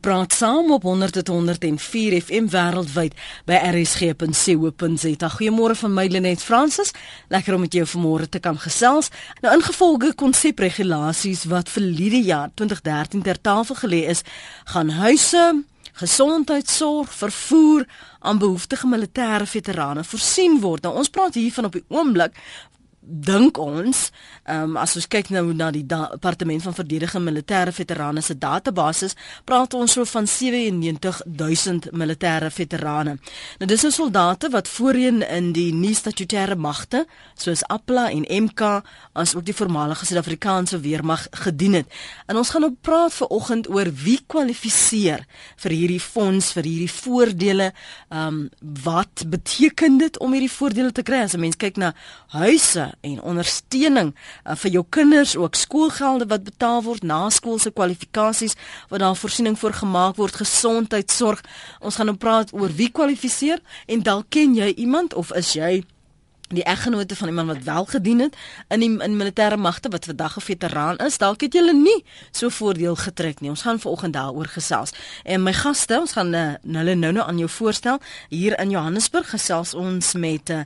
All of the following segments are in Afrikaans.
Praat saam op 100.104 FM wêreldwyd by rsg.co.za. Goeiemôre van my Lenet Fransis. Lekker om met jou vanmôre te kan gesels. Nou ingevolge konsepregulasies wat verlede jaar 2013 ter tafel gelê is, gaan huise, gesondheidsorg, vervoer aan behoeftige militêre veterane voorsien word. Nou ons praat hier van op die oomblik dink ons, ehm um, as ons kyk nou na die departement van verdediging militêre veterane se database, praat ons so van 97000 militêre veterane. Nou dis nou soldate wat voorheen in die nuwe statutêre magte, soos APLA en MK, as ook die voormalige Suid-Afrikaanse weermag gedien het. En ons gaan nou praat ver oggend oor wie kwalifiseer vir hierdie fonds, vir hierdie voordele. Ehm um, wat beteken dit om hierdie voordele te kry as 'n mens kyk na huise en ondersteuning uh, vir jou kinders ook skoolgelde wat betaal word na skoolse kwalifikasies wat daar voorsiening vir gemaak word gesondheidsorg ons gaan nou praat oor wie kwalifiseer en dalk ken jy iemand of is jy die eggenote van iemand wat wel gedien het in die in militêre magte wat vandag 'n veteraan is, dalk het julle nie so voordeel getrek nie. Ons gaan vanoggend daaroor gesels. En my gaste, ons gaan uh, hulle nou nou aan jou voorstel. Hier in Johannesburg gesels ons met uh,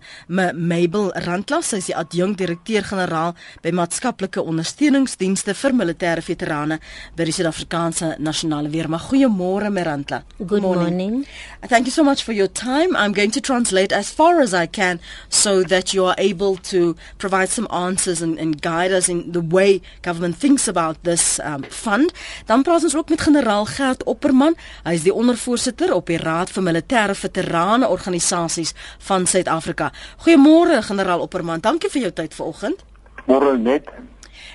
Mabel Randlas, sy is die adjunkt direkteur-generaal by maatskaplike ondersteuningsdienste vir militêre veterane by die Suid-Afrikaanse Nasionale Weermag. Goeiemôre, Merantla. Good morning. morning. Thank you so much for your time. I'm going to translate as far as I can so that that you are able to provide some answers and, and guide us in the way government thinks about this um, fund. Dan praat ons ook met generaal Gert Opperman. Hy is die ondervoorsitter op die Raad vir Militêre Veterane Organisasies van Suid-Afrika. Goeiemôre generaal Opperman. Dankie vir jou tyd vanoggend. Môre net.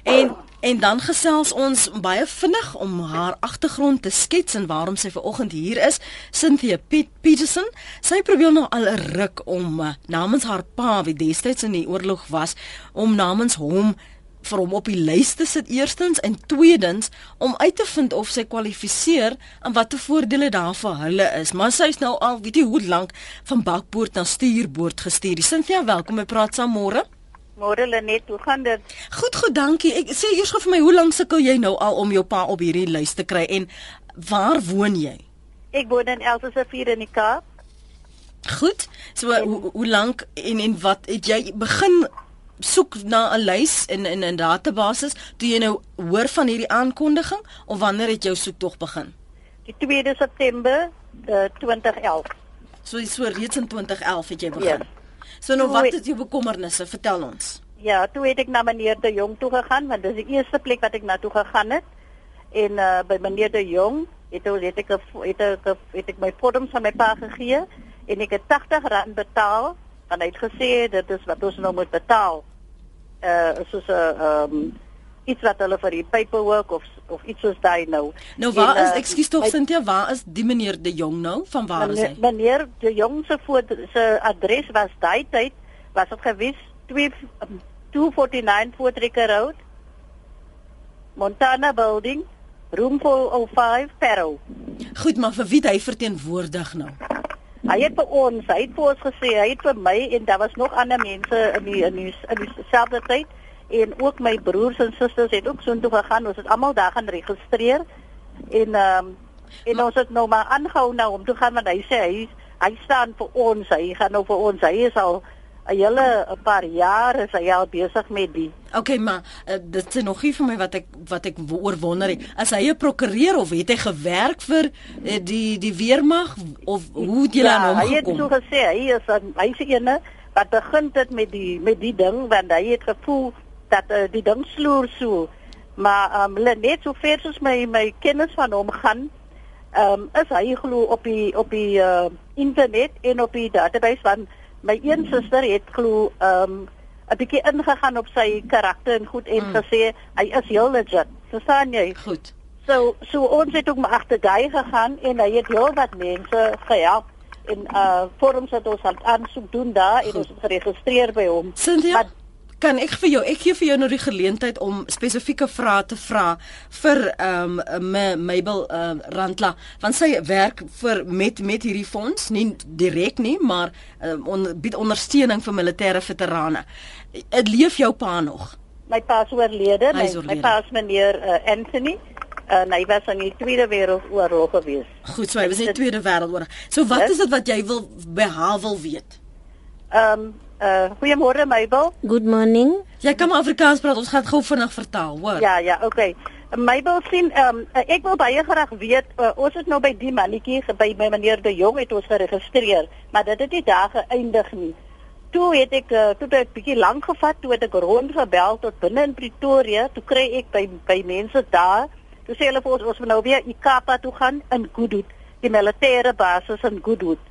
En En dan gesels ons baie vinnig om haar agtergrond te skets en waarom sy ver oggend hier is. Cynthia Piet Peterson, sy probeer nou al 'n ruk om uh, namens haar pa wie destyds in die oorlog was, om namens hom vir hom op die lys te sit eerstens en tweedens om uit te vind of sy kwalifiseer en watter voordele daar vir hulle is. Maar sy is nou al weet jy hoe lank van bakboord na stuurboord gestuur. Cynthia, welkom by Praat saam môre. Môre Lenet, hoe gaan dit? Goed, goed, dankie. Ek sê eers gou vir my, hoe lank sukkel jy nou al om jou pa op hierdie lys te kry en waar woon jy? Ek woon in Elsenvier in die Kaap. Goed. So en, hoe, hoe lank en en wat het jy begin soek na 'n lys in in 'n database toe jy nou hoor van hierdie aankondiging of wanneer het jou soek tog begin? Die 2de September uh, 2011. So so reeds in 2011 het jy begin. Yes. So nou wat is jou bekommernisse? Vertel ons. Ja, toe het ek na meneer De Jong toe gegaan want dis die eerste plek wat ek na toe gegaan het. En uh by meneer De Jong het ek het ek het ek, het ek my vorms van my pa gegee en ek het R80 betaal want hy het gesê dit is wat ons nou moet betaal. Uh soos 'n uh, ehm um, iets wat hulle vir die paperwork of of iets soos daai nou. Nou waar en, is ekskuus tog Cynthia, waar is die meneer De Jong nou? Van waar meneer, is hy? Meneer De Jong se se adres was daai tyd was dit gewis 2 249 Voortrekker Road. Montana Building, room 405 Perro. Goed, maar vir wie hy verteenwoordig nou? Hy het vir ons, hy het vir ons gesê, hy het vir my en daar was nog ander mense in die in die in dieselfde tyd en ook my broers en susters het ook soontoe gegaan. Ons het almal daar gaan registreer en ehm um, en maar, ons het nou maar aangehou nou om te gaan want hy sê hy hy staan vir ons. Hy gaan nou vir ons. Hy is al 'n hele 'n paar jare is hy al besig met die. Okay, maar uh, dit is nog nie vir my wat ek wat ek oorwonder het. As hy 'n prokureur of het hy gewerk vir uh, die die weermag of hoe het jy ja, aan hom gekom? Hy het so gesê hy is 'n hy se ene wat begin dit met die met die ding want hy het gevoel dat uh, die ding sloer so. Maar um, net so ver soos my my kennis van hom gaan, um, is hy glo op die op die uh, internet en op die database van my een suster het glo um 'n bietjie ingegaan op sy karakter en goed en mm. gesê hy is heel legit. Verstaan jy? Goed. So so ons het ook maar agter daai gegaan en hy het heel wat mense gehelp en uh vorms het ons aansoek doen daar en ons het geregistreer by hom. Cynthia? Maar kan ek vir jou ek gee vir jou nou die geleentheid om spesifieke vrae te vra vir ehm um, Mabel uh, Randla want sy werk vir met met hierdie fonds nie direk nie maar um, on, bied ondersteuning vir militêre veterane. Dit leef jou pa nog. My pa is oorlede. My, my pa is meneer uh, Anthony en hy was in die Tweede Wêreldoorlog gewees. Goed, so hy was in die Tweede Wêreldoorlog. So wat is dit wat jy wil behaal wil weet? Ehm um, uh goeiemôre Mabel. Good morning. Jy kan Afrikaans praat, ons gaan gou vinnig vertaal, hoor. Ja, ja, okay. Mabel sien ehm um, ek wil baie graag weet uh, ons is nou by die mannetjie by my meneer De Jong het ons geregistreer, maar dit het nie daar geëindig nie. Toe het ek uh, toe het ek bietjie lank gevat toe het ek rondgebel tot binne in Pretoria, toe kry ek by by mense daar Toe sê hulle vir ons ons moet nou weer Ikapa toe gaan in Goodwood, die militêre basis in Goodwood.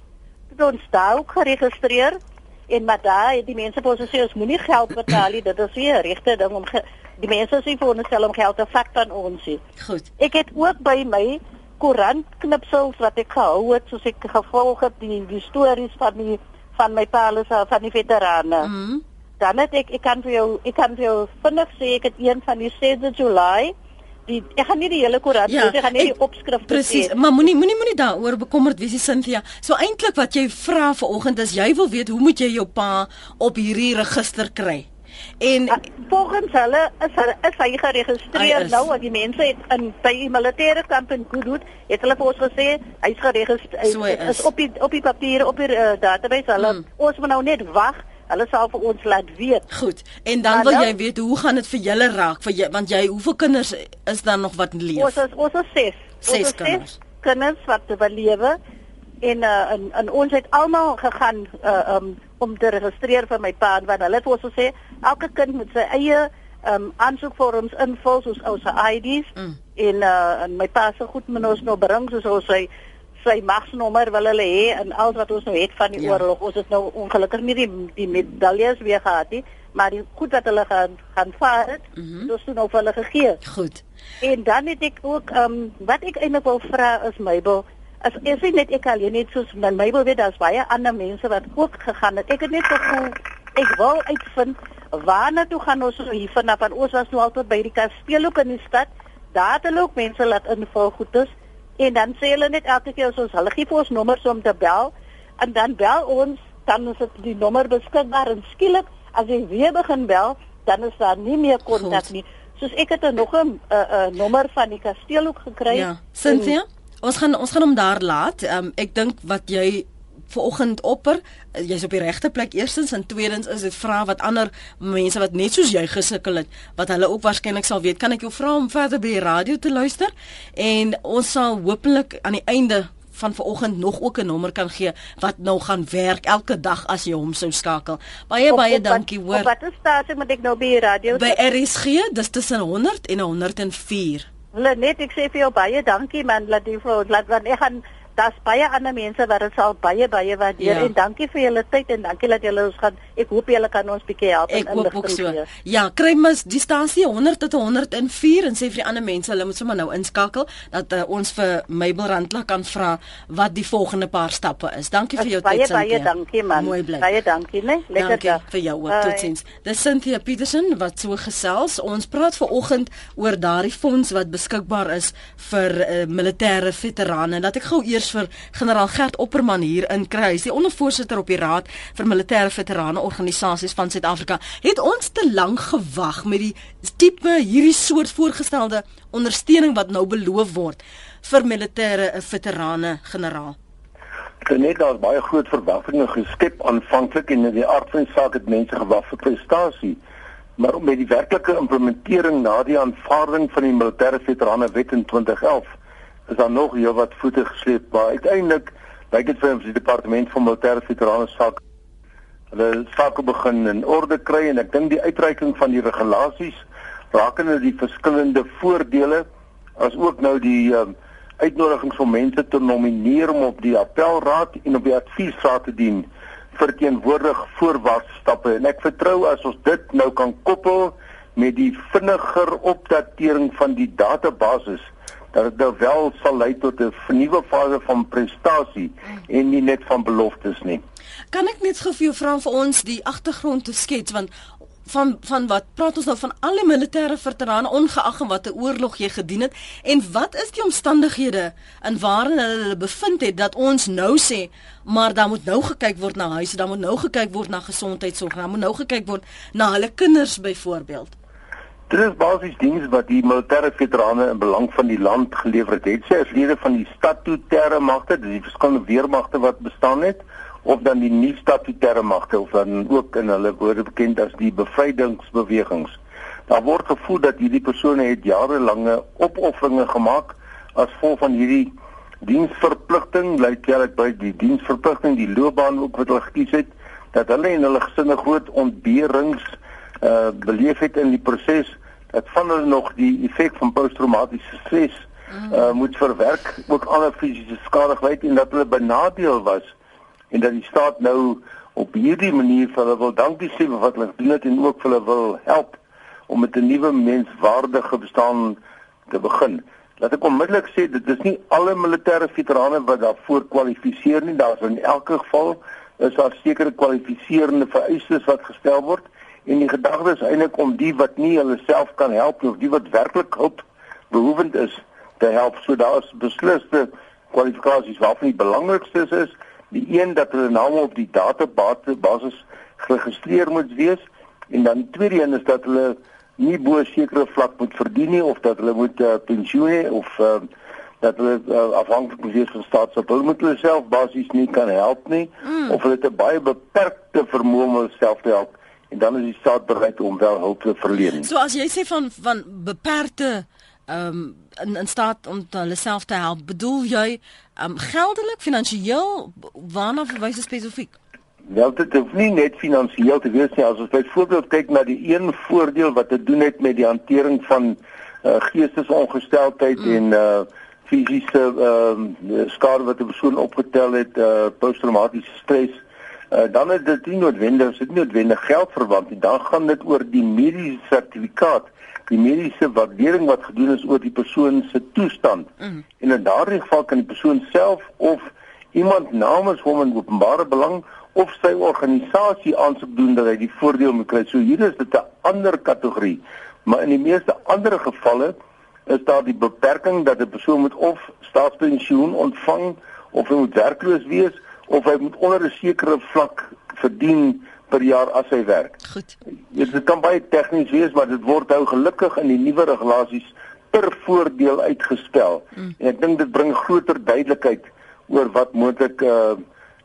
Dit ons daar ook geregistreer en maar daar het die mense vir ons gesê ons moenie geld betaal nie, dit is weer regte ding om die mense sê vir ons self om geld te vat van ons. Goed. Ek het ook by my koerantknipsels wat ek gehou het soos ek gevolg het die die stories van die van my paal van die veterane. Mhm. Mm dan het ek ek kan vir jou ek kan vir jou vinnig sê ek het een van die 6de Julie die ek gaan nie die hele koerant ja, ek gaan net die opskrif Presies, maar moenie moenie moenie daaroor bekommerd wees, Cynthia. So eintlik wat jy vra vanoggend is jy wil weet hoe moet jy jou pa op hierdie register kry? En ah, volgens hulle is hulle is hy geregistreer hy nou want die mense het in by die militêre kamp in Goodwood het hulle vir ons gesê hy's geregistreer so hy is. is op die op die papiere op die uh, database hulle hmm. ons moet nou net wag Hulle sal vir ons laat weet. Goed. En dan maar wil nou, jy weet hoe gaan dit vir julle raak vir jy want jy hoeveel kinders is daar nog wat leef? Ons is ons is ses. Ses ons kinders. Ses kinders wat te lewe en uh, en en ons het almal gegaan uh, um, om te registreer vir my pa want hulle het ons gesê elke kind moet sy eie um aansoekvorms invul soos ou se IDs mm. en uh, en my pa se goed moet ons nou bring soos ons sy sy magsnommer wil hulle hê en al wat ons nou het van die ja. oorlog. Ons het nou ongelukkig nie die die medaljes weer gehad nie, maar die goed wat hulle gaan gaan vaar het, mm -hmm. dis nou vir hulle gegee. Goed. En dan het ek ook ehm um, wat ek eintlik wil vra is Mabel, as is dit net ek alleen net soos my Mabel weet daar's baie ander mense wat ook gegaan het. Ek het net gevoel ek wil uitvind waar na toe gaan ons hier vanaf van ons was nou altyd by die kasteel ook in die stad. Daar het hulle ook mense laat invul goedes. En dan sê hulle net elke keer as ons hulle gee vir ons nommers om te bel en dan bel ons dan is dit die nommer beskikbaar en skielik as jy weer begin bel dan is daar nie meer kontak nie. Soos ek het nog 'n uh, uh, nommer van die kasteel ook gekry. Ja. Cynthia, ons gaan ons gaan hom daar laat. Um, ek dink wat jy vanoggend opper, eh, jy's op die regte plek eerstens en tweedens is dit vra wat ander mense wat net soos jy gesukkel het, wat hulle ook waarskynlik sal weet. Kan ek jou vra om verder by die radio te luister? En ons sal hopelik aan die einde van vanoggend nog ook 'n nommer kan gee wat nou gaan werk elke dag as jy hom sou skakel. Baie baie op, dankie hoor. Wat is stasie moet ek nou by die radio? By RSG, dis tussen 100 en 104. Hulle net ek sê vir jou baie dankie man, laat jy vir laat want ek gaan daar's baie ander mense wat dit sal baie baie waardeer ja. en dankie vir julle tyd en dankie dat julle ons gaan ek hoop julle kan ons bietjie help ek en inligting so. gee. Ja, kry mos die stasie 100 tot 104 en sê vir die ander mense hulle moet sommer nou inskakel dat uh, ons vir Mabel Randla kan vra wat die volgende paar stappe is. Dankie vir jou baie, tyd Cynthia. Baie baie dankie man. Mooi bly. Baie dankie, né? Lekker dankie dag. vir jou ook. Totsiens. Dis Cynthia Petersen wat so gesels. Ons praat ver oggend oor daardie fonds wat beskikbaar is vir uh, militêre veterane. Laat ek gou eers vir generaal Gert Opperman hier in kry. Hy is die ondervoorsitter op die Raad vir Militêre Veterane Organisasies van Suid-Afrika. Het ons te lank gewag met die tipe hierdie soort voorgestelde ondersteuning wat nou beloof word vir militêre veterane generaal? Net daar baie groot verwagtinge geskep aanvanklik en in die aard van die saak het mense gewag vir prestasie. Maar met die werklike implementering na die aanvaarding van die militêre veterane wet in 2011 is daar nog heel wat voete gesleep maar uiteindelik lyk dit vir ons die departement van militêre veterane sake hulle sake begin in orde kry en ek dink die uitreiking van die regulasies rakende die verskillende voordele as ook nou die um, uitnodigings vir mense te nomineer om op die appelraad en op die adviesraad te dien verteenwoordig voorwaarts stappe en ek vertrou as ons dit nou kan koppel met die vinniger opdatering van die database dat dit nou wel sal lei tot 'n nuwe fase van prestasie en nie net van beloftes nie. Kan ek net gou vir jou vra vir ons die agtergrond te skets want van van wat praat ons nou van alle militêre veterane ongeag en watter oorlog jy gedien het en wat is die omstandighede in waarin hulle hulle bevind het dat ons nou sê maar dan moet nou gekyk word na huise dan moet nou gekyk word na gesondheidsorg dan moet nou gekyk word na hulle kinders byvoorbeeld Dit is basies diens wat die militêre veterane in belang van die land gelewer het. Sy as lede van die statutêre magte, dis die verskillende weermagte wat bestaan het, of dan die nuwe statutêre magte of dan ook in hulle woorde bekend as die bevrydingsbewegings. Daar word gevoel dat hierdie persone het jarelange opofferinge gemaak as gevolg van hierdie diensverpligting, lyk like, by die diensverpligting, die loopbaan ook wat hulle gekies het, dat hulle en hulle gesinne groot ontberings uh beleef het in die proses dat van hulle nog die effek van posttraumatiese stres uh moet verwerk ook ander fisiese skadigheid en dat hulle benadeel was en dat die staat nou op hierdie manier vir hulle wil dankie sê vir wat hulle gedoen het en ook vir hulle wil help om met 'n nuwe menswaardige bestaan te begin. Laat ek onmiddellik sê dit is nie alle militêre veterane wat daarvoor kwalifiseer nie. Daar's in elke geval is daar sekere kwalifiserende vereistes wat gestel word en die gedagte is eintlik om die wat nie hulle self kan help of die wat werklik hulp behoevend is te help. So daar is besliste kwalifikasies waarvan die belangrikste is, die een dat hulle name op die database basis geregistreer moet wees en dan die tweede een is dat hulle nie bo 'n sekere vlak moet verdien nie of dat hulle moet uh, pensioen hê of uh, dat hulle uh, afhanklik moet wees van staatsop. Hulle moet hulle self basies nie kan help nie mm. of hulle 'n baie beperkte vermoë om hulle self te help en dan is die staat bereid om wel hulp te verleen. So as jy sê van van beperkte ehm um, in, in staat om hulle self te help, bedoel jy ehm um, geldelik, finansiëel, waarna verwys jy spesifiek? Wel dit hoef nie net finansiëel te wees nie, as ons byvoorbeeld kyk na die een voordeel wat te doen het met die hantering van uh, geestesongesteldheid mm. en uh fisiese ehm uh, skade wat 'n persoon opgetel het, uh posttraumatiese stres Uh, dan is dit nie noodwendig, dit is nie noodwendig geld verwant nie. Dan gaan dit oor die mediese sertifikaat, die mediese waardering wat gedoen is oor die persoon se toestand. Mm. En in daardie geval kan die persoon self of iemand namens hom in openbare belang of sy organisasie aansoek doen dat hy die voordeel moet kry. So hier is dit 'n ander kategorie. Maar in die meeste ander gevalle is daar die beperking dat 'n persoon moet of staatspensioen ontvang of hy moet werkloos wees of hy moet onder 'n sekere vlak verdien per jaar as hy werk. Goed. Dit kan baie tegnies wees, maar dit word nou gelukkig in die nuwe regulasies per voordeel uitgespel. Mm. En ek dink dit bring groter duidelikheid oor wat moontlik uh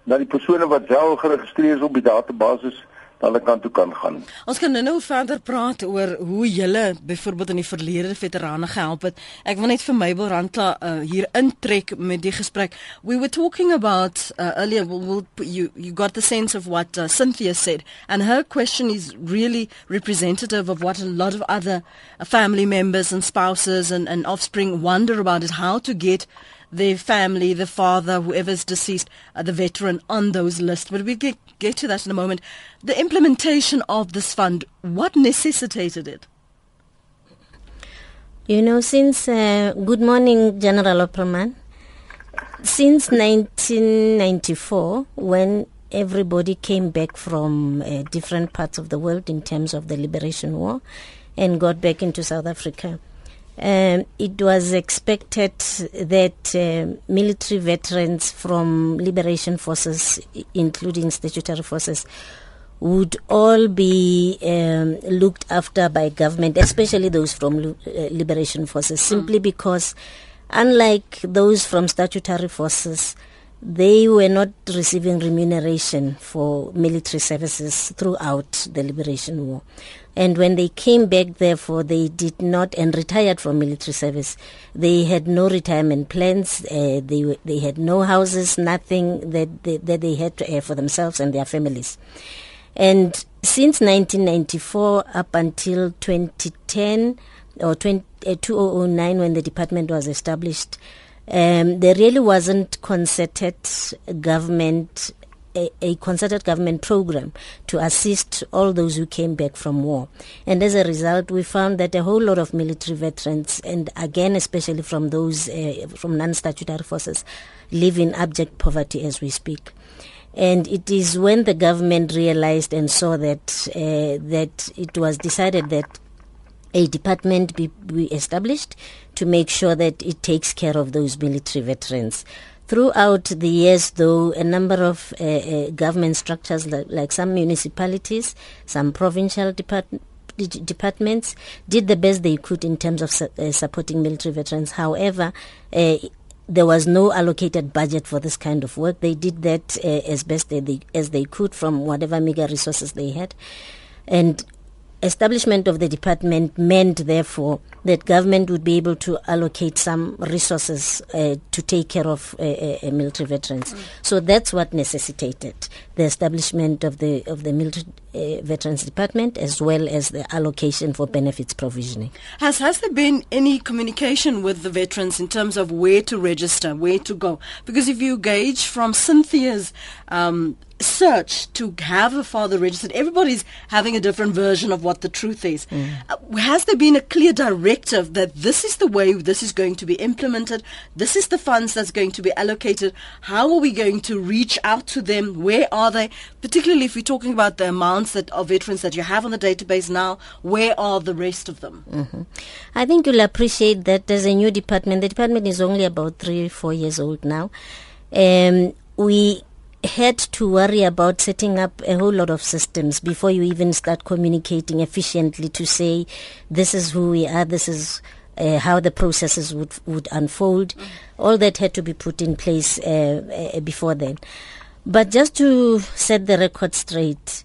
na die persone wat wel geregistreer is op die database hulle kan toe kan gaan. Ons kan nou verder praat oor hoe julle byvoorbeeld in die verlede veterane gehelp het. Ek wil net vir Mabel Randla uh, hier intrek met die gesprek. We were talking about uh, earlier we'll, we'll, you you got the sense of what uh, Cynthia said and her question is really representative of what a lot of other uh, family members and spouses and, and offspring wonder about is how to get their family, the father, whoever's deceased, uh, the veteran on those lists. But we get, get to that in a moment. The implementation of this fund, what necessitated it? You know, since, uh, good morning, General Opperman. Since 1994, when everybody came back from uh, different parts of the world in terms of the liberation war and got back into South Africa, um, it was expected that uh, military veterans from liberation forces, including statutory forces, would all be um, looked after by government, especially those from uh, liberation forces, hmm. simply mm. because, unlike those from statutory forces, they were not receiving remuneration for military services throughout the liberation war. And when they came back, therefore, they did not and retired from military service. They had no retirement plans. Uh, they they had no houses, nothing that they, that they had to air for themselves and their families. And since 1994 up until 2010 or 20, uh, 2009, when the department was established, um, there really wasn't concerted government a, concerted government program to assist all those who came back from war. And as a result, we found that a whole lot of military veterans, and again, especially from those uh, from non-statutory forces, live in abject poverty as we speak. And it is when the government realized and saw that uh, that it was decided that a department be, be established to make sure that it takes care of those military veterans. Throughout the years, though, a number of uh, uh, government structures, like, like, some municipalities, some provincial depart- departments did the best they could in terms of su- uh, supporting military veterans. However, uh, there was no allocated budget for this kind of work. They did that uh, as best they, they, as they could from whatever meager resources they had. And establishment of the department meant, therefore, that government would be able to allocate some resources uh, to take care of uh, uh, military veterans. Mm. So that's what necessitated the establishment of the of the military uh, veterans department as well as the allocation for benefits provisioning. Has has there been any communication with the veterans in terms of where to register, where to go? Because if you gauge from Cynthia's um, search to have a father registered, everybody's having a different version of what the truth is. Mm. Uh, has there been a clear directive that this is the way this is going to be implemented? This is the funds that's going to be allocated. How are we going to reach out to them? Where are they? Particularly if we're talking about the amounts that of veterans that you have on the database now, where are the rest of them? Mm-hmm. I think you'll appreciate that there's a new department. The department is only about three, four years old now. Um, we had to worry about setting up a whole lot of systems before you even start communicating efficiently to say this is who we are, this is uh, how the processes would would unfold. Mm. All that had to be put in place uh, uh, before then. But just to set the record straight,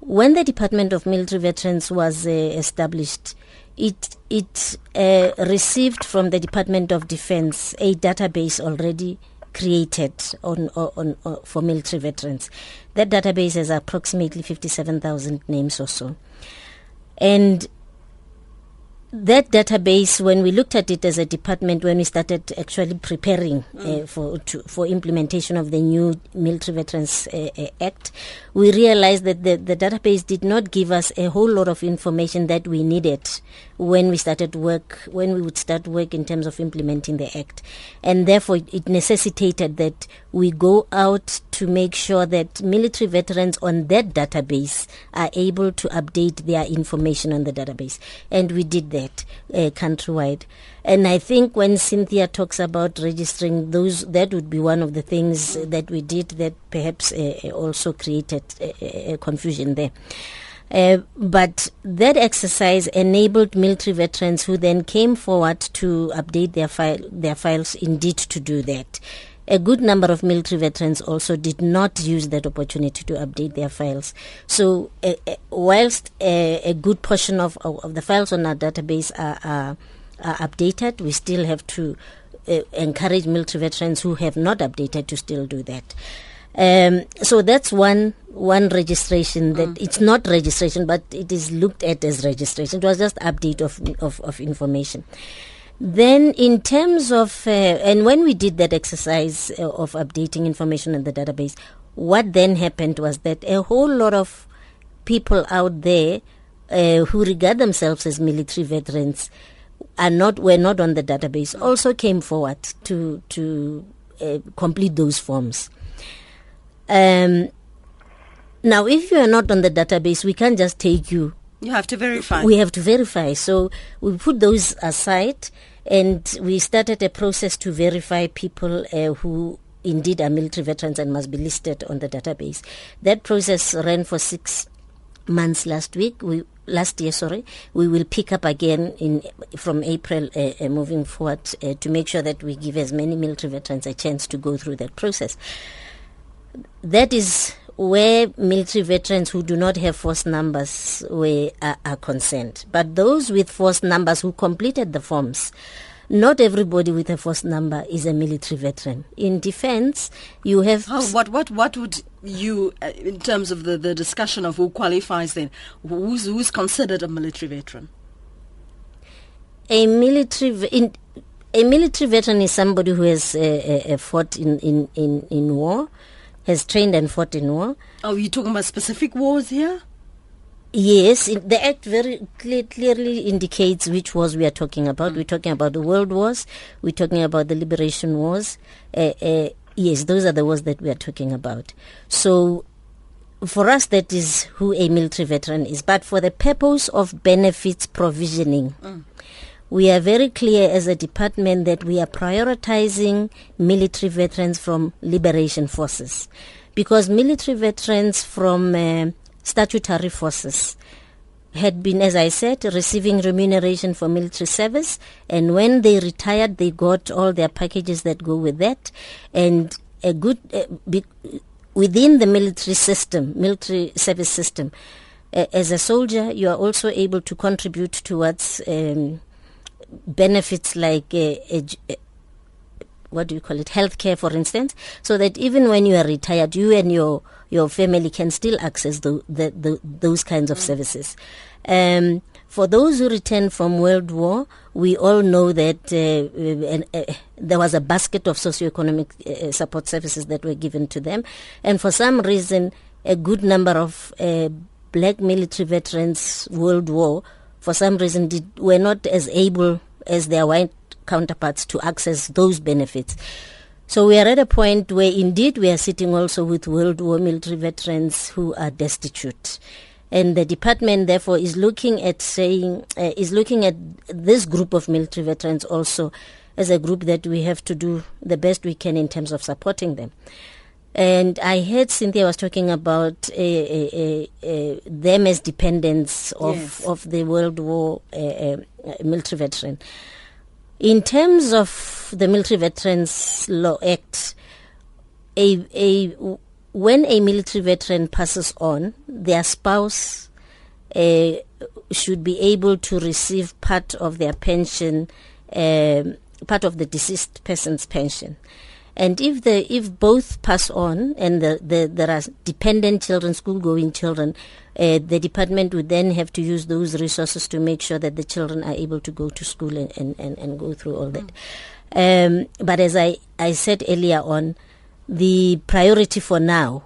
when the Department of Military Veterans was uh, established, it it uh, received from the Department of Defense a database already created on, on, on, for military veterans. That database has approximately 57,000 names or so. And that database, when we looked at it as a department, when we started actually preparing mm. uh, for to, for implementation of the new Military Veterans uh, uh, Act, we realized that the, the database did not give us a whole lot of information that we needed when we started work, when we would start work in terms of implementing the Act. And therefore, it necessitated that we go out to make sure that military veterans on that database are able to update their information on the database. And we did that uh, countrywide. And I think when Cynthia talks about registering those, that would be one of the things that we did that perhaps uh, also created uh, confusion there. Uh, but that exercise enabled military veterans who then came forward to update their file, their files indeed to do that. A good number of military veterans also did not use that opportunity to update their files. So, uh, uh, whilst a good portion of, of, of, the files on our database are, are are updated. We still have to uh, encourage military veterans who have not updated to still do that. Um, so that's one one registration that mm. it's not registration, but it is looked at as registration. It was just update of of, of information. Then, in terms of uh, and when we did that exercise uh, of updating information in the database, what then happened was that a whole lot of people out there uh, who regard themselves as military veterans are not were not on the database also came forward to to uh, complete those forms. Um, now, if you are not on the database, we can't just take you. You have to verify. We have to verify. So we put those aside, and we started a process to verify people uh, who indeed are military veterans and must be listed on the database. That process ran for six months last week. We last year, sorry, we will pick up again in from April uh, uh, moving forward uh, to make sure that we give as many military veterans a chance to go through that process. That is where military veterans who do not have force numbers were, are, are concerned. But those with force numbers who completed the forms not everybody with a force number is a military veteran. In defense, you have. Oh, what, what, what would you, uh, in terms of the, the discussion of who qualifies then, who's, who's considered a military veteran? A military, in, a military veteran is somebody who has uh, uh, fought in, in, in, in war, has trained and fought in war. Oh, you're talking about specific wars here? Yes, the Act very clear, clearly indicates which wars we are talking about. Mm. We're talking about the World Wars. We're talking about the Liberation Wars. Uh, uh, yes, those are the wars that we are talking about. So, for us, that is who a military veteran is. But for the purpose of benefits provisioning, mm. We are very clear as a department that we are prioritizing military veterans from liberation forces. Because military veterans from uh, statutory forces had been, as I said, receiving remuneration for military service. And when they retired, they got all their packages that go with that. And a good, uh, be, within the military system, military service system, uh, as a soldier, you are also able to contribute towards um, benefits like uh, what do you call it, healthcare, for instance, so that even when you are retired, you and your your family can still access the, the, the those kinds of services. Um, for those who returned from World War, we all know that uh, uh, there was a basket of socioeconomic uh, support services that were given to them, and for some reason, a good number of uh, black military veterans World War, for some reason, did, were not as able as their white counterparts to access those benefits. So we are at a point where indeed we are sitting also with World War military veterans who are destitute. And the department therefore is looking at saying, uh, is looking at this group of military veterans also as a group that we have to do the best we can in terms of supporting them. And I heard Cynthia was talking about uh, uh, uh, them as dependents of, yes. of the World War uh, uh, military veteran. In terms of the Military Veterans Law Act, a, a, when a military veteran passes on, their spouse uh, should be able to receive part of their pension, part of the deceased person's pension. And if the if both pass on and the, the, there are dependent children, school going children, uh, the department would then have to use those resources to make sure that the children are able to go to school and, and, and, and go through all that. Um, but as I, I said earlier on, the priority for now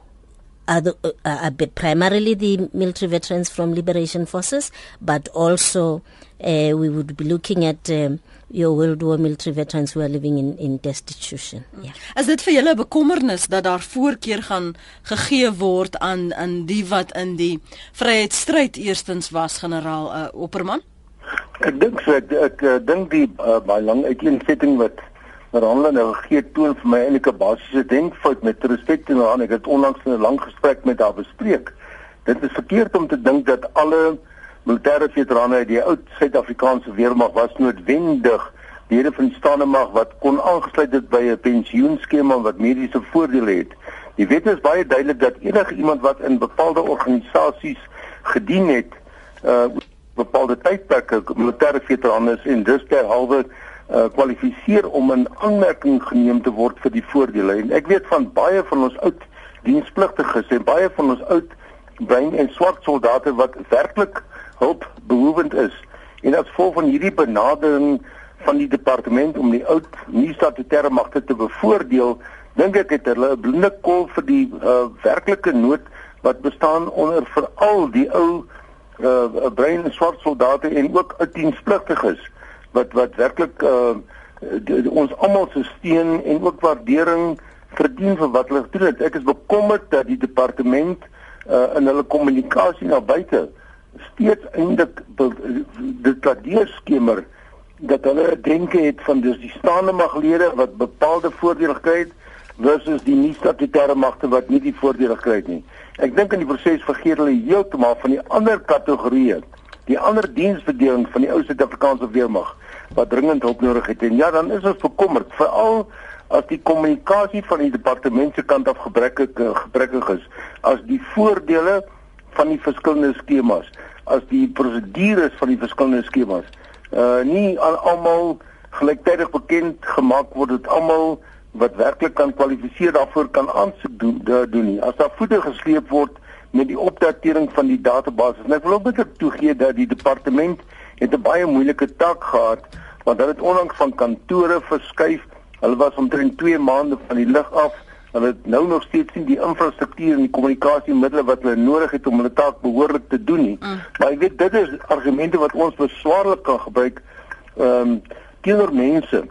are, the, uh, are primarily the military veterans from liberation forces, but also uh, we would be looking at um, your World War military veterans who are living in in destitution. Ja. Yeah. Is dit vir julle 'n bekommernis dat daar voorkeur gaan gegee word aan aan die wat in die vryheidsstryd eerstens was generaal uh, Opperman? Ek dink so ek, ek uh, dink die uh, baie lang uiteensetting wat Randla nou gegee toon vir my eintlik 'n basiese denkfout met respek te aan ek het onlangs 'n lang gesprek met haar bespreek. Dit is verkeerd om te dink dat alle militêre veterane uit die oud Suid-Afrikaanse weermag was noodwendig lede van staande mag wat kon aangesluit het by 'n pensioenskema wat mediese voordele het. Die wet is baie duidelik dat enige iemand wat in bepaalde organisasies gedien het, uh bepaalde tydperke militêre veteran is en dus derhalwe uh kwalifiseer om in aanmerking geneem te word vir die voordele. En ek weet van baie van ons oud dienspligtiges en baie van ons oud bruin en swart soldate wat werklik hulp behoevend is. En as gevolg van hierdie benadering van die departement om die oud nie statutêre magte te bevoordeel, dink ek het hulle 'n blinde kol vir die uh, werklike nood wat bestaan onder veral die ou uh, bruin en swart soldate en ook uitdienspligtiges wat wat werklik uh, die, die, ons almal se steun en ook waardering verdien vir wat hulle gedoen het. Ek is bekommerd dat die departement uh, in hulle kommunikasie na buite steeds eintlik dit laat deurskemer dat hulle denke het van dis die staande maglede wat bepaalde voordele kry versus die nie statutêre magte wat nie die voordele kry nie. Ek dink in die proses vergeet hulle heeltemal van die ander kategorieë, die ander diensverdeling van die ou Suid-Afrikaanse weermag wat dringend hulp nodig het. En ja, dan is ons bekommerd, veral as die kommunikasie van die departement se kant af gebrekkig gebrekkig is, as die voordele van die verskillende skemas as die prosedures van die verskillende skemas uh nie aan almal gelyktydig bekend gemaak word dat almal wat werklik kan kwalifiseer daarvoor kan aansoek doen doen nie. As daar voete gesleep word met die opdatering van die database en ek wil ook net toegee dat die departement het 'n baie moeilike taak gehad want hulle het onlangs van kantore verskuif hulle was omtrent 2 maande van die lug af hulle het nou nog steeds nie die infrastruktuur en die kommunikasiemiddels wat hulle nodig het om hulle taak behoorlik te doen nie. Mm. Maar ek weet dit is argumente wat ons beswaarlik kan gebruik ehm um, teenoor mense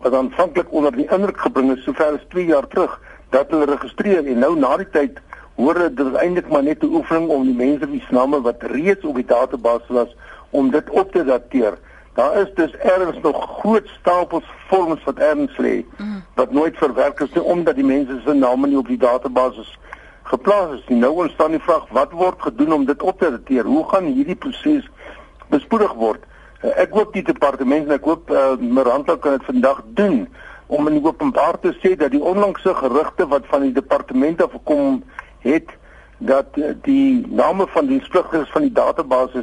wat aanvanklik onder die indruk gebring is sover as 2 jaar terug dat hulle registreer en nou na die tyd hoor dit is eintlik maar net 'n oefening om die mense wie se name wat reeds op die database was om dit op te dateer. Daar is dus ergens nog groot stapels vorms wat erns lê mm. wat nooit verwerk is nie omdat die mense se name nie op die database geplaas is nie. Nou ontstaan die vraag wat word gedoen om dit op te dateer? Hoe gaan hierdie proses bespoedig word? Uh, ek hoop die departement en ek hoop uh, Miranda kan dit vandag doen om in openbaar te sê dat die onlangse gerugte wat van die departement af gekom het dat uh, die name van die splugters van die database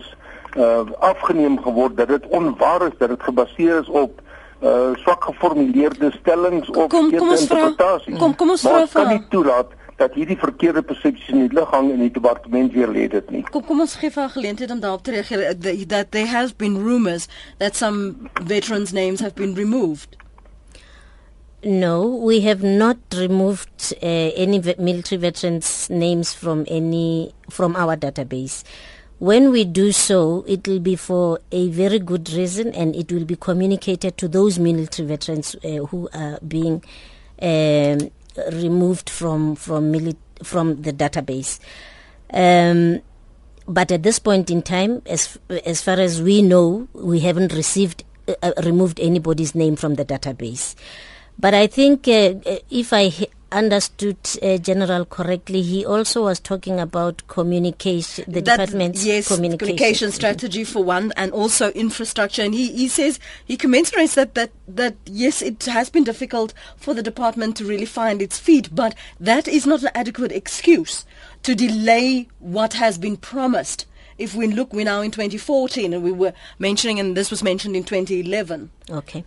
uh, afgeneem geword dat dit onwaar is dat dit gebaseer is op uh, swak geformuleerde stellings of kom, kom interpretasies. Kom kom ons vra kan nie toelaat dat hierdie verkeerde persepsies in die lug hang en die departement weer lê dit nie. Kom kom ons gee vir 'n geleentheid om daarop te reageer that there has been rumors that some veterans names have been removed. No, we have not removed uh, any military veterans names from any from our database. When we do so, it will be for a very good reason and it will be communicated to those military veterans uh, who are being um, removed from from mili- from the database. Um, but at this point in time, as as far as we know, we haven't received uh, uh removed anybody's name from the database. But I think uh, uh if I understood uh, General correctly, he also was talking about communication, the that, department's yes, communication. communication strategy for one, and also infrastructure. And he, he says he commensurates that, that that yes, it has been difficult for the department to really find its feet, but that is not an adequate excuse to delay what has been promised if we look, we're now in 2014, and we were mentioning, and this was mentioned in 2011. Okay.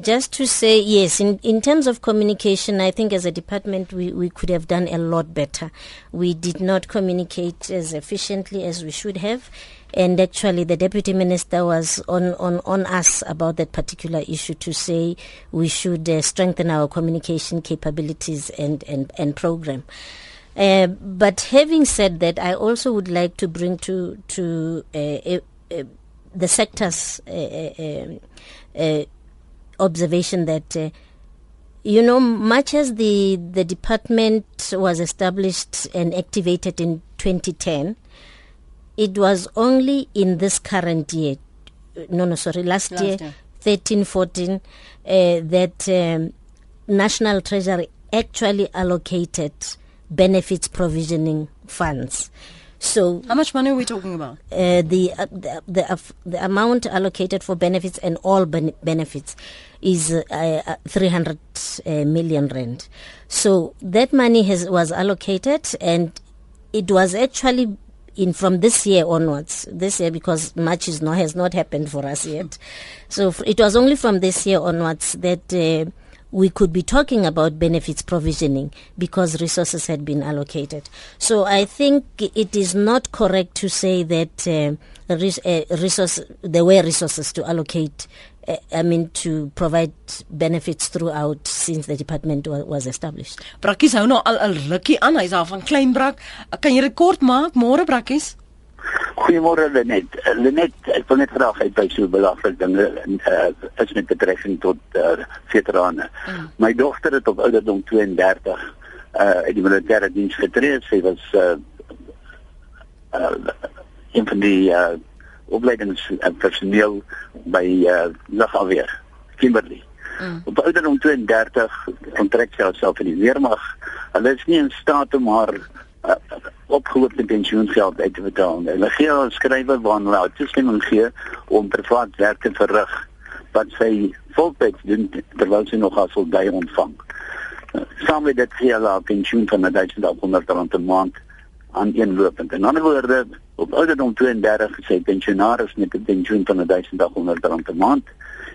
Just to say, yes, in, in terms of communication, I think as a department, we, we could have done a lot better. We did not communicate as efficiently as we should have. And actually, the deputy minister was on, on, on us about that particular issue to say we should uh, strengthen our communication capabilities and, and, and program. Uh, but having said that, I also would like to bring to to uh, uh, the sector's uh, uh, observation that. you know, much as the the department was established and activated in 2010, it was only in this current year, no, no, sorry, last, last year, year, 13, 14, that um, National Treasury actually allocated benefits provisioning funds. So, how much money are we talking about? Uh, the, uh, the the, uh, the amount allocated for benefits and all ben- benefits is uh, uh 300 uh, million rand. So that money has was allocated, and it was actually in from this year onwards. This year because much is not has not happened for us yet. So it was only from this year onwards that we could be talking about benefits provisioning because resources had been allocated. So I think it is not correct to say that uh, uh, resource there were resources to allocate. Uh, I mean to provide benefits throughout since the department wa- was established. Brakkies hou nou al 'n rukkie aan. Hy's daar van Kleinbrak. Kan jy rekord maak môre Brakkies? Goeiemôre Lenet. Lenet, ek wil net graag uit by so belangrik dinge uh, is met betrekking tot uh, veterane. Mm. My dogter het op ouderdom 32 uh in die militêre diens getree. Sy was uh uh een van die uh opleidingspersoneel by uh lugafweer Kimberley. Mm. Op ouderdom 32 onttrek sy haarself in die weermag. Hulle is nie in staat om haar uh, opgehoopte pensioengeld uit te betaal. Hulle gee al skrywe waarna hulle toestemming gee om privaat werk te verrig wat sy voltyds doen terwyl sy nog as soldaat ontvang. Uh, saam met dit gee hulle 'n pensioen van 1800 rand 'n maand aan een lopend. In ander woorde, op ouderdom 32 is sy pensionaris met 'n pensioen van 1800 rand 'n maand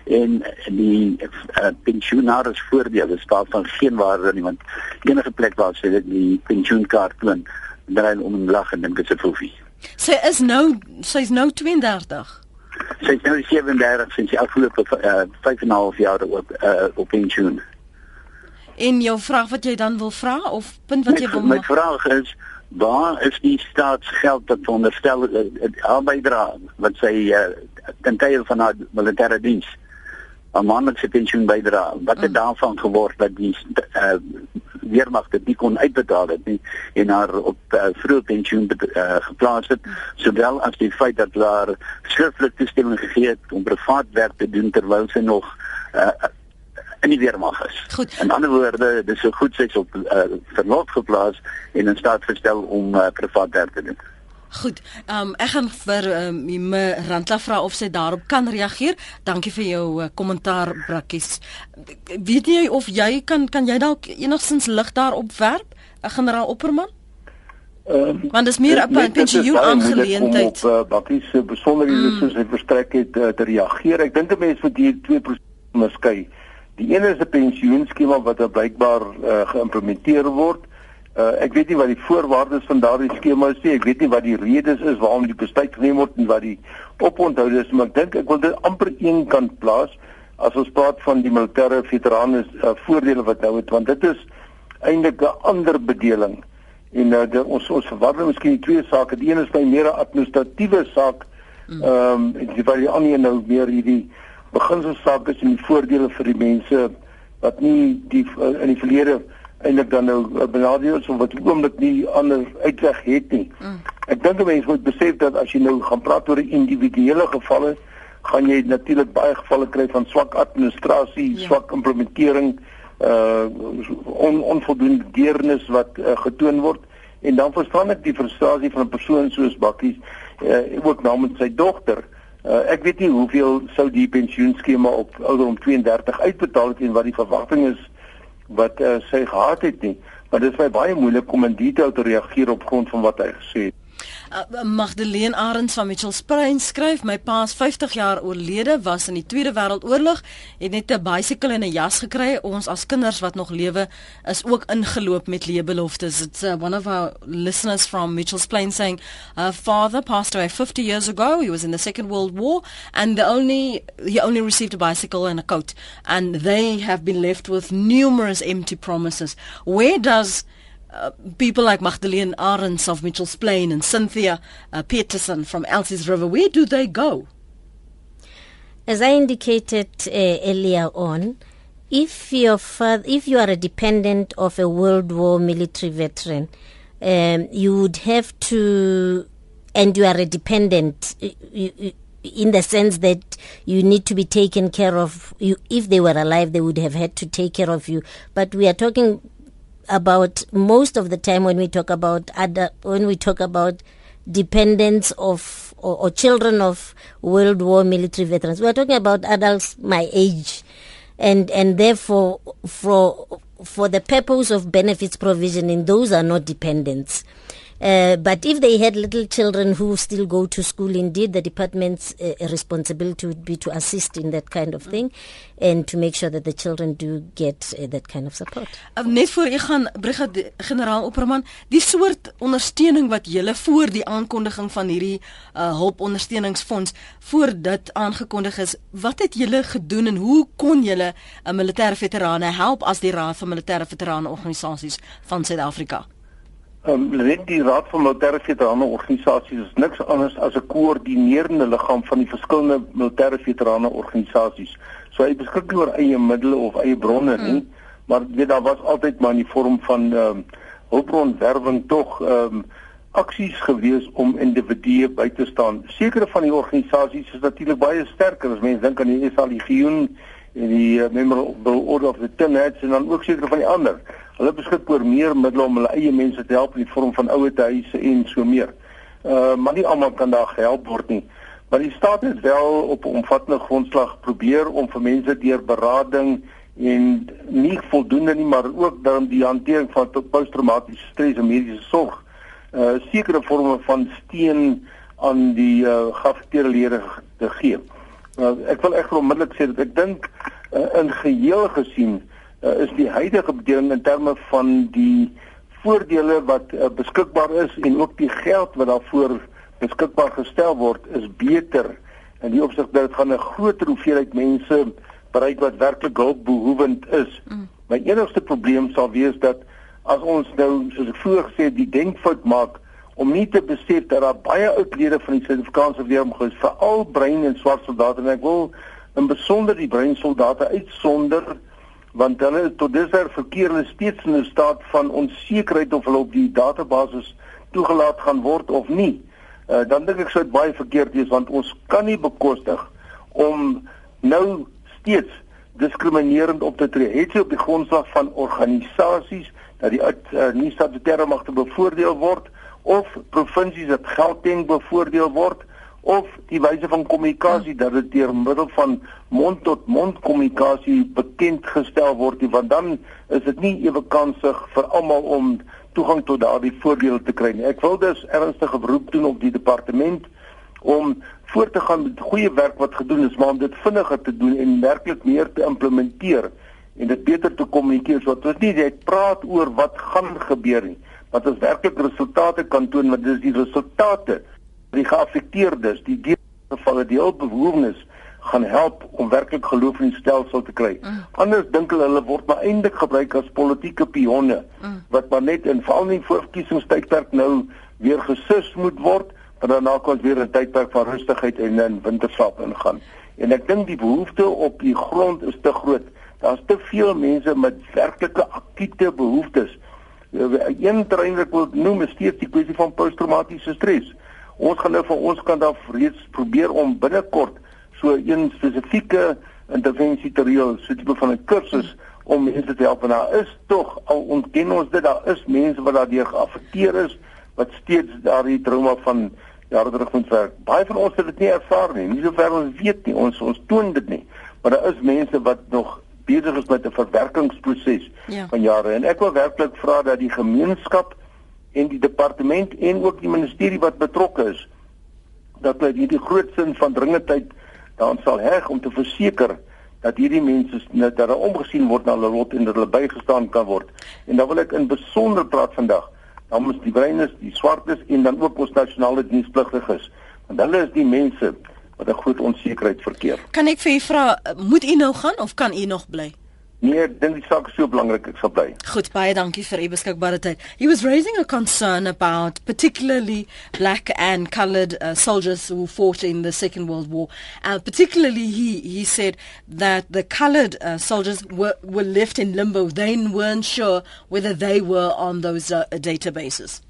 en die uh, pensionaris voordele is daarvan geen waarde nie want enige plek waar sy dit die pensioenkaart toon draai om en lag en dink dit is vir Sy is nou sy's nou 32. Sy's nou 37 sinds die afgelope 5 en 'n half jaar op uh, op pensioen. En jou vraag wat jy dan wil vra of punt wat jy wil maak? My vraag is waar is die staatsgeld wat veronderstel haar bydra wat sy uh, ten tye van haar militêre diens? 'n maandelikse pensioen bydra. Wat het mm. daarvan geword dat die uh, weermag dit nie kon uitbetaal het nie en haar op uh, vroeë pensioen uh, geplaas het, sowel as die feit dat haar skriftelik toestemming gegee het om privaat werk te doen terwyl sy nog uh, in die weermag is. Goed. In ander woorde, dis so goed sy's op uh, verlof geplaas en in staat gestel om uh, privaat werk te doen. Goed. Ehm um, ek gaan vir ehm um, me Rantla vra of sy daarop kan reageer. Dankie vir jou uh, kommentaar Brakkies. Weet jy of jy kan kan jy dalk enigstens lig daarop werp? 'n Generaal Opperman? Ehm um, Want dis meer 'n pensioen aangeleentheid. Op uh, Bakkies se besonderhede mm. soos hy verstrek het uh, te reageer. Ek dink 'n mens moet hier twee prosesse skei. Die een is 'n pensioenskema wat blykbaar uh, geïmplementeer word. Uh, ek weet nie wat die voorwaardes van daardie skema is nie. Ek weet nie wat die redes is waarom die besluit geneem word en wat die oponthoud is, maar ek dink ek wil dit amper een kant plaas as ons praat van die militêre veterane uh, voordele wat nou het want dit is eintlik 'n ander bedeling. En uh, die, ons ons verwar miskien die twee sake. Die een is my meer 'n administratiewe saak. Ehm um, die wat die ander nou meer hierdie beginselsake is en die voordele vir die mense wat nie die uh, in die verlede eintlik dan nou uh, benadeel is of wat oomblik nie ander uitweg het nie. Mm. Ek dink mense moet besef dat as jy nou gaan praat oor individuele gevalle, gaan jy natuurlik baie gevalle kry van swak administrasie, ja. swak implementering uh on, onvoldoende deernis wat uh, getoon word en dan verstaan ek die frustrasie van 'n persoon soos Bakkies uh, ook namens sy dogter. Uh, ek weet nie hoeveel sou die pensioenskema op ouderdom 32 uitbetaal het en wat die verwagting is wat uh, sy gehad het nie, maar dit is my baie moeilik om in detail te reageer op grond van wat hy gesê het. Uh, Magdalene Arends van Mitchells Plain skryf my pa is 50 jaar oorlede was in die Tweede Wêreldoorlog het net 'n bicycle en 'n jas gekry. Ons as kinders wat nog lewe is ook ingeloop met leebeloftes. It's uh, one of our listeners from Mitchells Plain saying her father passed away 50 years ago. He was in the second world war and the only he only received a bicycle and a coat. And they have been left with numerous empty promises. Where does Uh, people like Magdalene Arends of Mitchell's Plain and Cynthia uh, Peterson from Elsie's River, where do they go? As I indicated uh, earlier on, if your father, if you are a dependent of a World War military veteran, um, you would have to, and you are a dependent. In the sense that you need to be taken care of you if they were alive they would have had to take care of you but we are talking about most of the time when we talk about when we talk about dependents of or, or, children of World War military veterans. We are talking about adults my age, and and therefore for for the purpose of benefits provisioning, those are not dependents. Uh, but if they had little children who still go to school, indeed, the department's uh, responsibility would be to assist in that kind of thing and to make sure that the children do get uh, that kind of support. Net voor u gaan, Brigadier Generaal Opperman, die soort ondersteuning wat julle voor die aankondiging van hierdie uh, hulpondersteuningsfonds voor dit aangekondig is, wat het julle gedoen en hoe kon julle uh, militêre veterane help as die Raad van Militêre Veterane Organisasies van Suid-Afrika? Ehm um, net die Raad van Militêre Veterane Organisasies is niks anders as 'n koördinerende liggaam van die verskillende militêre veterane organisasies. So hy beskik nie oor eie middele of eie bronne nie, hmm. maar weet daar was altyd maar in die vorm van ehm um, hulpbronwerwing tog ehm um, aksies gewees om individue by te staan. Sekere van die organisasies is natuurlik baie sterker as mense dink aan die SA Legioen en die uh, Memorable Order of the Tin Hats en dan ook sekere van die ander. Hulle beskik oor meer middele om hulle eie mense te help in die vorm van ouer huise en so meer. Uh maar nie almal kan daar gehelp word nie. Maar die staat het wel op 'n omvattende grondslag probeer om vir mense deur berading en nie voldoende nie, maar ook dan die hantering van posttraumatiese stres en mediese sorg uh sekere forme van steun aan die uh geaffekteerde lede te gee. Uh, ek wil egter onmiddellik sê dat ek dink uh, in geheel gesien uh, is die huidige bedeling in terme van die voordele wat uh, beskikbaar is en ook die geld wat daarvoor beskikbaar gestel word is beter in die opsig dat dit gaan 'n groter hoeveelheid mense bereik wat werklik hulpbehoevend is. Mm. My enigste probleem sal wees dat as ons nou soos ek vroeër gesê het die denkfout maak om nie te besef dat daar baie oudlede van die Suid-Afrikaanse weermag is, veral bruin en swart soldate en ek wil in besonder die bruin soldate uitsonder want hulle tot dusver verkeer hulle steeds in 'n staat van onsekerheid of hulle op die database toegelaat gaan word of nie. Uh, dan dink ek sou dit baie verkeerd wees want ons kan nie bekostig om nou steeds diskriminerend op te tree. Het sy op die grondslag van organisasies dat die uh, nie statutêre magte bevoordeel word of provinsies dat Gauteng bevoordeel word of die wyse van kommunikasie dat dit deur middel van mond tot mond kommunikasie bekend gestel word want dan is dit nie ewe kansig vir almal om toegang tot daardie voordele te kry nie. Ek wil dus ernstige beroep doen op die departement om voort te gaan met goeie werk wat gedoen is, maar om dit vinniger te doen en werklik meer te implementeer en dit beter te kommunikeer sodat ons nie net praat oor wat gaan gebeur nie, maar dat ons werklik resultate kan toon want dit is die resultate die geaffekteerdes, die gevalle die hulpbehoefnes gaan help om werklik geloof in die stelsel te kry. Mm. Anders dink hulle hulle word maar eintlik gebruik as politieke pionne mm. wat maar net in val nie voorkiesingstydperk nou weer gesus moet word, maar daarna kan ons weer 'n tydperk van rustigheid en in winterslaap ingaan. En ek dink die behoefte op die grond is te groot. Daar's te veel mense met werklike akute behoeftes. Een terrein wat ek wil noem is steeds die kwessie van posttraumatiese stres. Ons gaan nou van ons kant af reeds probeer om binnekort so 'n spesifieke intervensie te reël, so 'n tipe van 'n kursus om mense te help. En daar is tog al ontken ons dit daar is mense wat daardeur geaffekteer is wat steeds daardie trauma van jare terug moet werk. Baie van ons het dit nie ervaar nie. Nie sover ons weet nie. Ons ons toon dit nie. Maar daar is mense wat nog besig is met 'n verwerkingsproses ja. van jare en ek wil werklik vra dat die gemeenskap en die departement en ook die ministerie wat betrokke is dat hulle hierdie groot sin van dringendheid daaraan sal heg om te verseker dat hierdie mense dat hulle omgesien word na hulle lot en dat hulle bygestaan kan word. En dan wil ek in besonder praat vandag namens die breinis, die swartes en dan ook ons nasionale dienspligtiges. Want hulle is die mense wat 'n groot onsekerheid verkeer. Kan ek vir u vra, moet u nou gaan of kan u nog bly? Nee, dink die saak is so belangrik ek sal bly. Goed, baie dankie vir u beskikbare tyd. He was raising a concern about particularly black and colored uh, soldiers who fought in the Second World War. Uh, particularly he he said that the colored uh, soldiers were were left in limbo. They weren't sure whether they were on those uh, databases.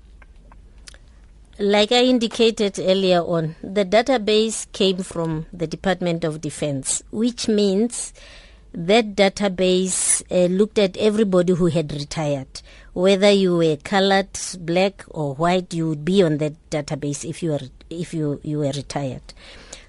Like I indicated earlier on, the database came from the Department of Defense, which means that database uh, looked at everybody who had retired. Whether you were colored, black, or white, you would be on that database if you were if you you were retired.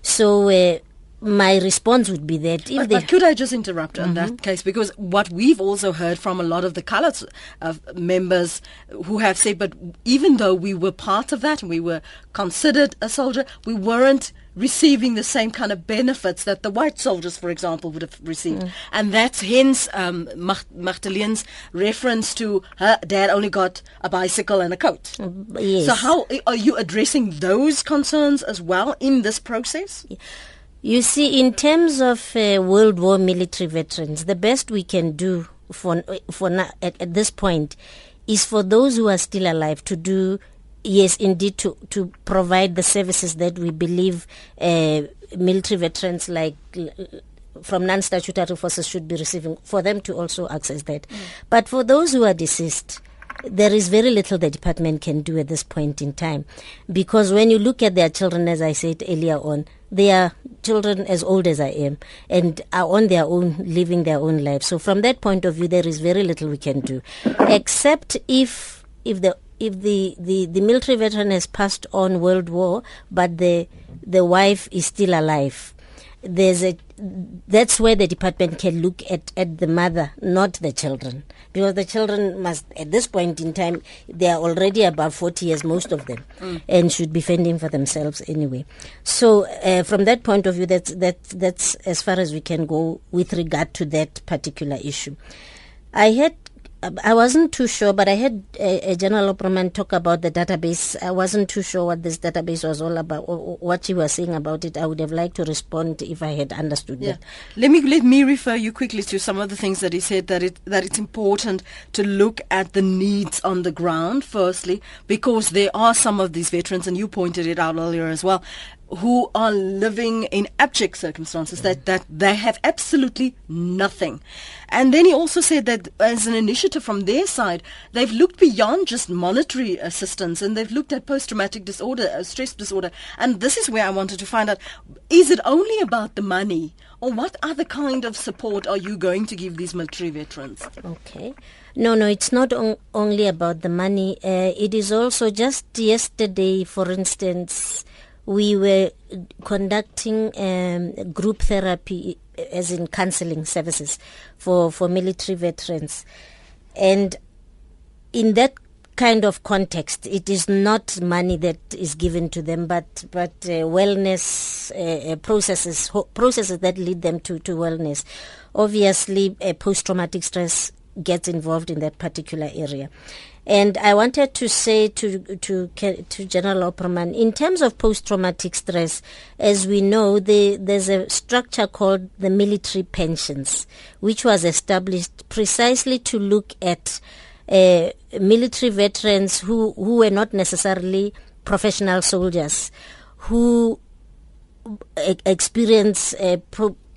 So. Uh, my response would be that if but, but could I just interrupt mm-hmm. on that mm-hmm. case because what we've also heard from a lot of the colored uh, members who have said but even though we were part of that and we were considered a soldier we weren't receiving the same kind of benefits that the white soldiers, for example, would have received. Mm. And that's hence um, Magdalene's reference to her dad only got a bicycle and a coat. Yes. So how are you addressing those concerns as well in this process? You see, in terms of uh, World War military veterans, the best we can do for for at, at this point is for those who are still alive to do yes, indeed, to, to provide the services that we believe uh, military veterans like from non-statutory forces should be receiving, for them to also access that. Mm. But for those who are deceased, there is very little the department can do at this point in time. Because when you look at their children, as I said earlier on, they are children as old as I am and are on their own, living their own lives. So from that point of view, there is very little we can do, except if if the if the, the, the military veteran has passed on World War, but the the wife is still alive, there's a that's where the department can look at, at the mother, not the children, because the children must at this point in time they are already about forty years, most of them, mm. and should be fending for themselves anyway. So uh, from that point of view, that's that's that's as far as we can go with regard to that particular issue. I had I wasn't too sure, but I heard a, a general operaman talk about the database. I wasn't too sure what this database was all about, or, what you were saying about it. I would have liked to respond if I had understood yeah. that. Let me let me refer you quickly to some of the things that he said. That it that it's important to look at the needs on the ground. Firstly, because there are some of these veterans, and you pointed it out earlier as well, who are living in abject circumstances that, that they have absolutely nothing. And then he also said that as an initiative from their side, they've looked beyond just monetary assistance and they've looked at post-traumatic disorder, uh, stress disorder. And this is where I wanted to find out, is it only about the money or what other kind of support are you going to give these military veterans? Okay. No, no, it's not on, only about the money. Uh, it is also just yesterday, for instance, we were conducting um, group therapy, as in counseling services for, for military veterans. And in that kind of context, it is not money that is given to them, but but uh, wellness uh, uh processes processes that lead them to, to wellness. Obviously, post traumatic stress gets involved in that particular area. And I wanted to say to to to General Opperman, in terms of post-traumatic stress, as we know, the, there's a structure called the military pensions, which was established precisely to look at uh, military veterans who who were not necessarily professional soldiers, who experience uh,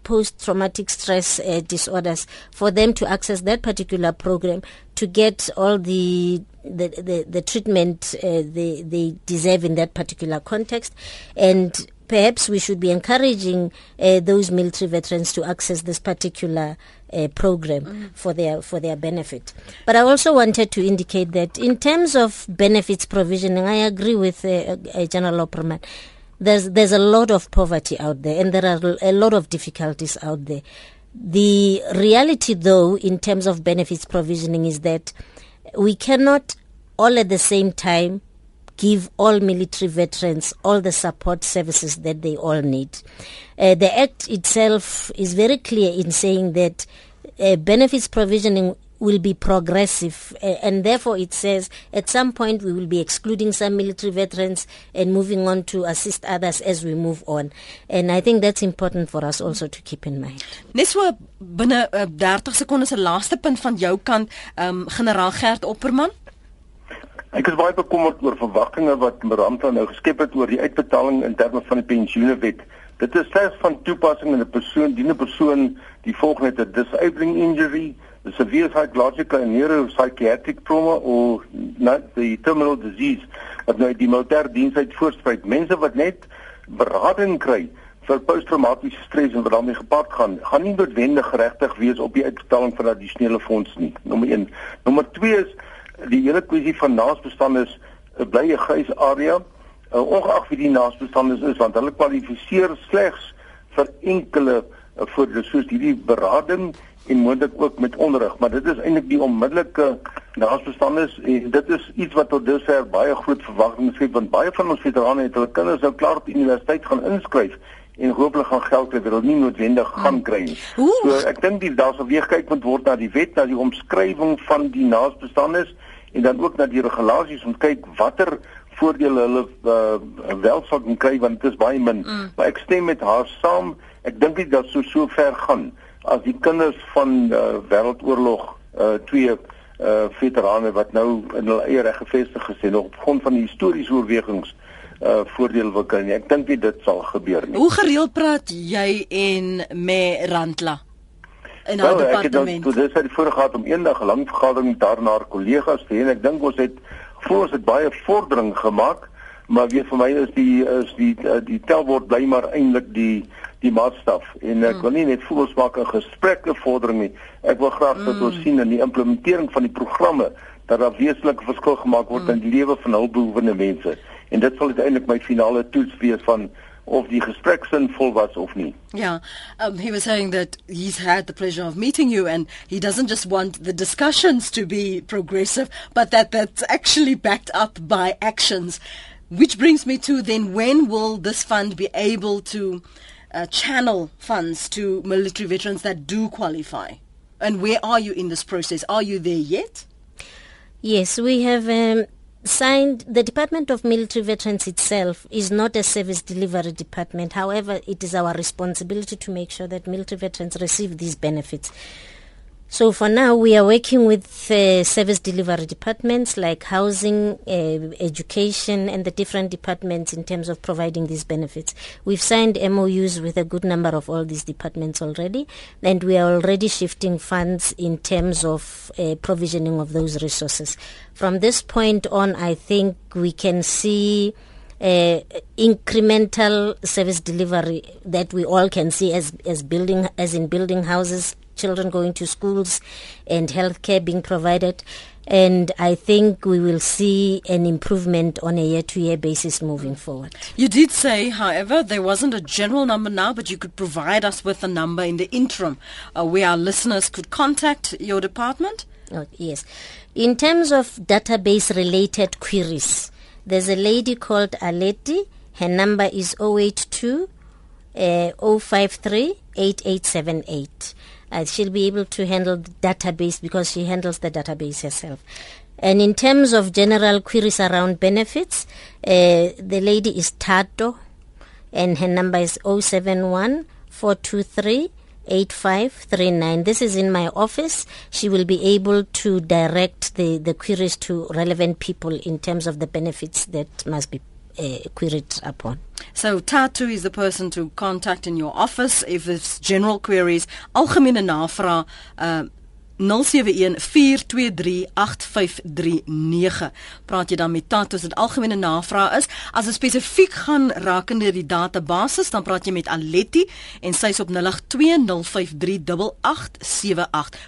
post-traumatic stress uh, disorders for them to access that particular program to get all the the, the, the treatment uh, they, they deserve in that particular context and perhaps we should be encouraging uh, those military veterans to access this particular uh, program mm. for their for their benefit. But I also wanted to indicate that in terms of benefits provisioning, I agree with uh, uh, General Opperman there's there's a lot of poverty out there and there are a lot of difficulties out there. The reality though in terms of benefits provisioning is that we cannot all at the same time give all military veterans all the support services that they all need. Uh, the Act itself is very clear in saying that uh, benefits provisioning will be progressive, uh, and therefore it says at some point we will be excluding some military veterans and moving on to assist others as we move on. And I think that's important for us also to keep in mind. Nes so binne uh, 30 sekondes se laaste punt van jou kant, um, generaal Gert Opperman. Ek is baie bekommerd oor verwagtinge wat Miranda nou geskep het oor die uitbetaling in terme van die pensioenwet. Dit is slegs van toepassing in 'n persoon, die 'n persoon die volgende 'n disabling injury, the severe psychological and neuropsychiatric trauma or not the terminal disease wat nou die militêre diens uit voorspruit. Mense wat net berading kry vir posttraumatiese stres en wat daarmee gepaard gaan, gaan nie noodwendig geregtig wees op die uitbetaling van addisionele fonds nie. Nommer 1. Nommer 2 is die hele kwessie van naasbestandes uh, bly 'n grys area uh, ongeag wie die naasbestandes is want hulle kwalifiseer slegs vir enkele uh, voordele soos hierdie berading en moontlik ook met onderrig, maar dit is eintlik die onmiddellike naasbestandes en dit is iets wat tot dusver baie groot verwagtinge skep want baie van ons veterane het hulle kinders nou klaar op universiteit gaan inskryf en hooplik gaan geld kry wat hulle nie noodwendig gaan kry nie. So ek dink die daar sal weer kyk moet word na die wet, na die omskrywing van die naasbestandes en dan ook na die regulasies om kyk watter voordele hulle uh, wel sal kan kry want dit is baie min. Mm. Maar ek stem met haar saam. Ek dink dit dat so so ver gaan as die kinders van uh, wêreldoorlog uh, twee uh, veterane wat nou in hulle eie reg gevestig is en op grond van die historiese oorwegings uh voordeel wil kan. Ek dink dit sal gebeur nie. Hoe gereeld praat jy en me Randla? In haar well, departement. Ek het dit voorheen gehad om eendag 'n lang vergadering daarna haar kollegas te hê en ek dink ons het voor ons het baie vordering gemaak, maar weet vir my is die is die die, die telbord bly maar eintlik die die maatstaf en ek mm. wil nie net voel ons maak 'n gesprekke vordering nie. Ek wil graag dat ons mm. sien in die implementering van die programme dat daar wesenlike verskil gemaak word in die lewe van hulpbehoevende mense. En dit sal uiteindelik my finale toets wees van of die gesprek sinvol was of nie. Yeah, um, he was saying that he's had the pleasure of meeting you and he doesn't just want the discussions to be progressive, but that that's actually backed up by actions. Which brings me to then when will this fund be able to uh, channel funds to military veterans that do qualify? And where are you in this process? Are you there yet? Yes, we have um, signed. The Department of Military Veterans itself is not a service delivery department. However, it is our responsibility to make sure that military veterans receive these benefits. So for now, we are working with uh, service delivery departments like housing, uh, education, and the different departments in terms of providing these benefits. We've signed MOUs with a good number of all these departments already, and we are already shifting funds in terms of uh, provisioning of those resources. From this point on, I think we can see uh, incremental service delivery that we all can see as as building as in building houses, children going to schools, and healthcare being provided. And I think we will see an improvement on a year to year basis moving forward. You did say, however, there wasn't a general number now, but you could provide us with a number in the interim uh, where our listeners could contact your department? Oh, yes. In terms of database related queries, there's a lady called Aleti. Her number is 082 uh, 053 8878. Uh, she'll be able to handle the database because she handles the database herself. And in terms of general queries around benefits, uh, the lady is Tato, and her number is 071 423 8539. This is in my office. She will be able to direct the, the queries to relevant people in terms of the benefits that must be uh, queried upon. So Tatu is the person to contact in your office if it's general queries, algemene navrae, uh 0714238539 praat jy dan met Tato as dit algemene navrae is. As dit spesifiek gaan rakende die database dan praat jy met Aletti en sy's op 0820538878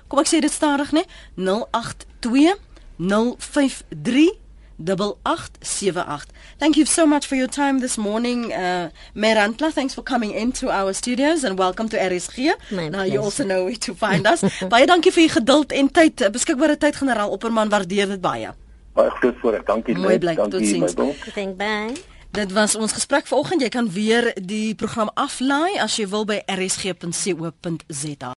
kom ek sê dit stadig nê 082053 8878. Thank you so much for your time this morning, uh, Merantla. Thanks for coming into our studios and welcome to RSG. My now you pleasure. also know where to find us. baie dankie vir u geduld en tyd. Beskikbare tyd generaal Opperman waardeer dit baie. Baie groot voorreg. Dankie Mooi blyk. Dankie Totsiens. Thank bye. Dit was ons gesprek vanoggend. Jy kan weer die program aflaai as jy wil by rsg.co.za.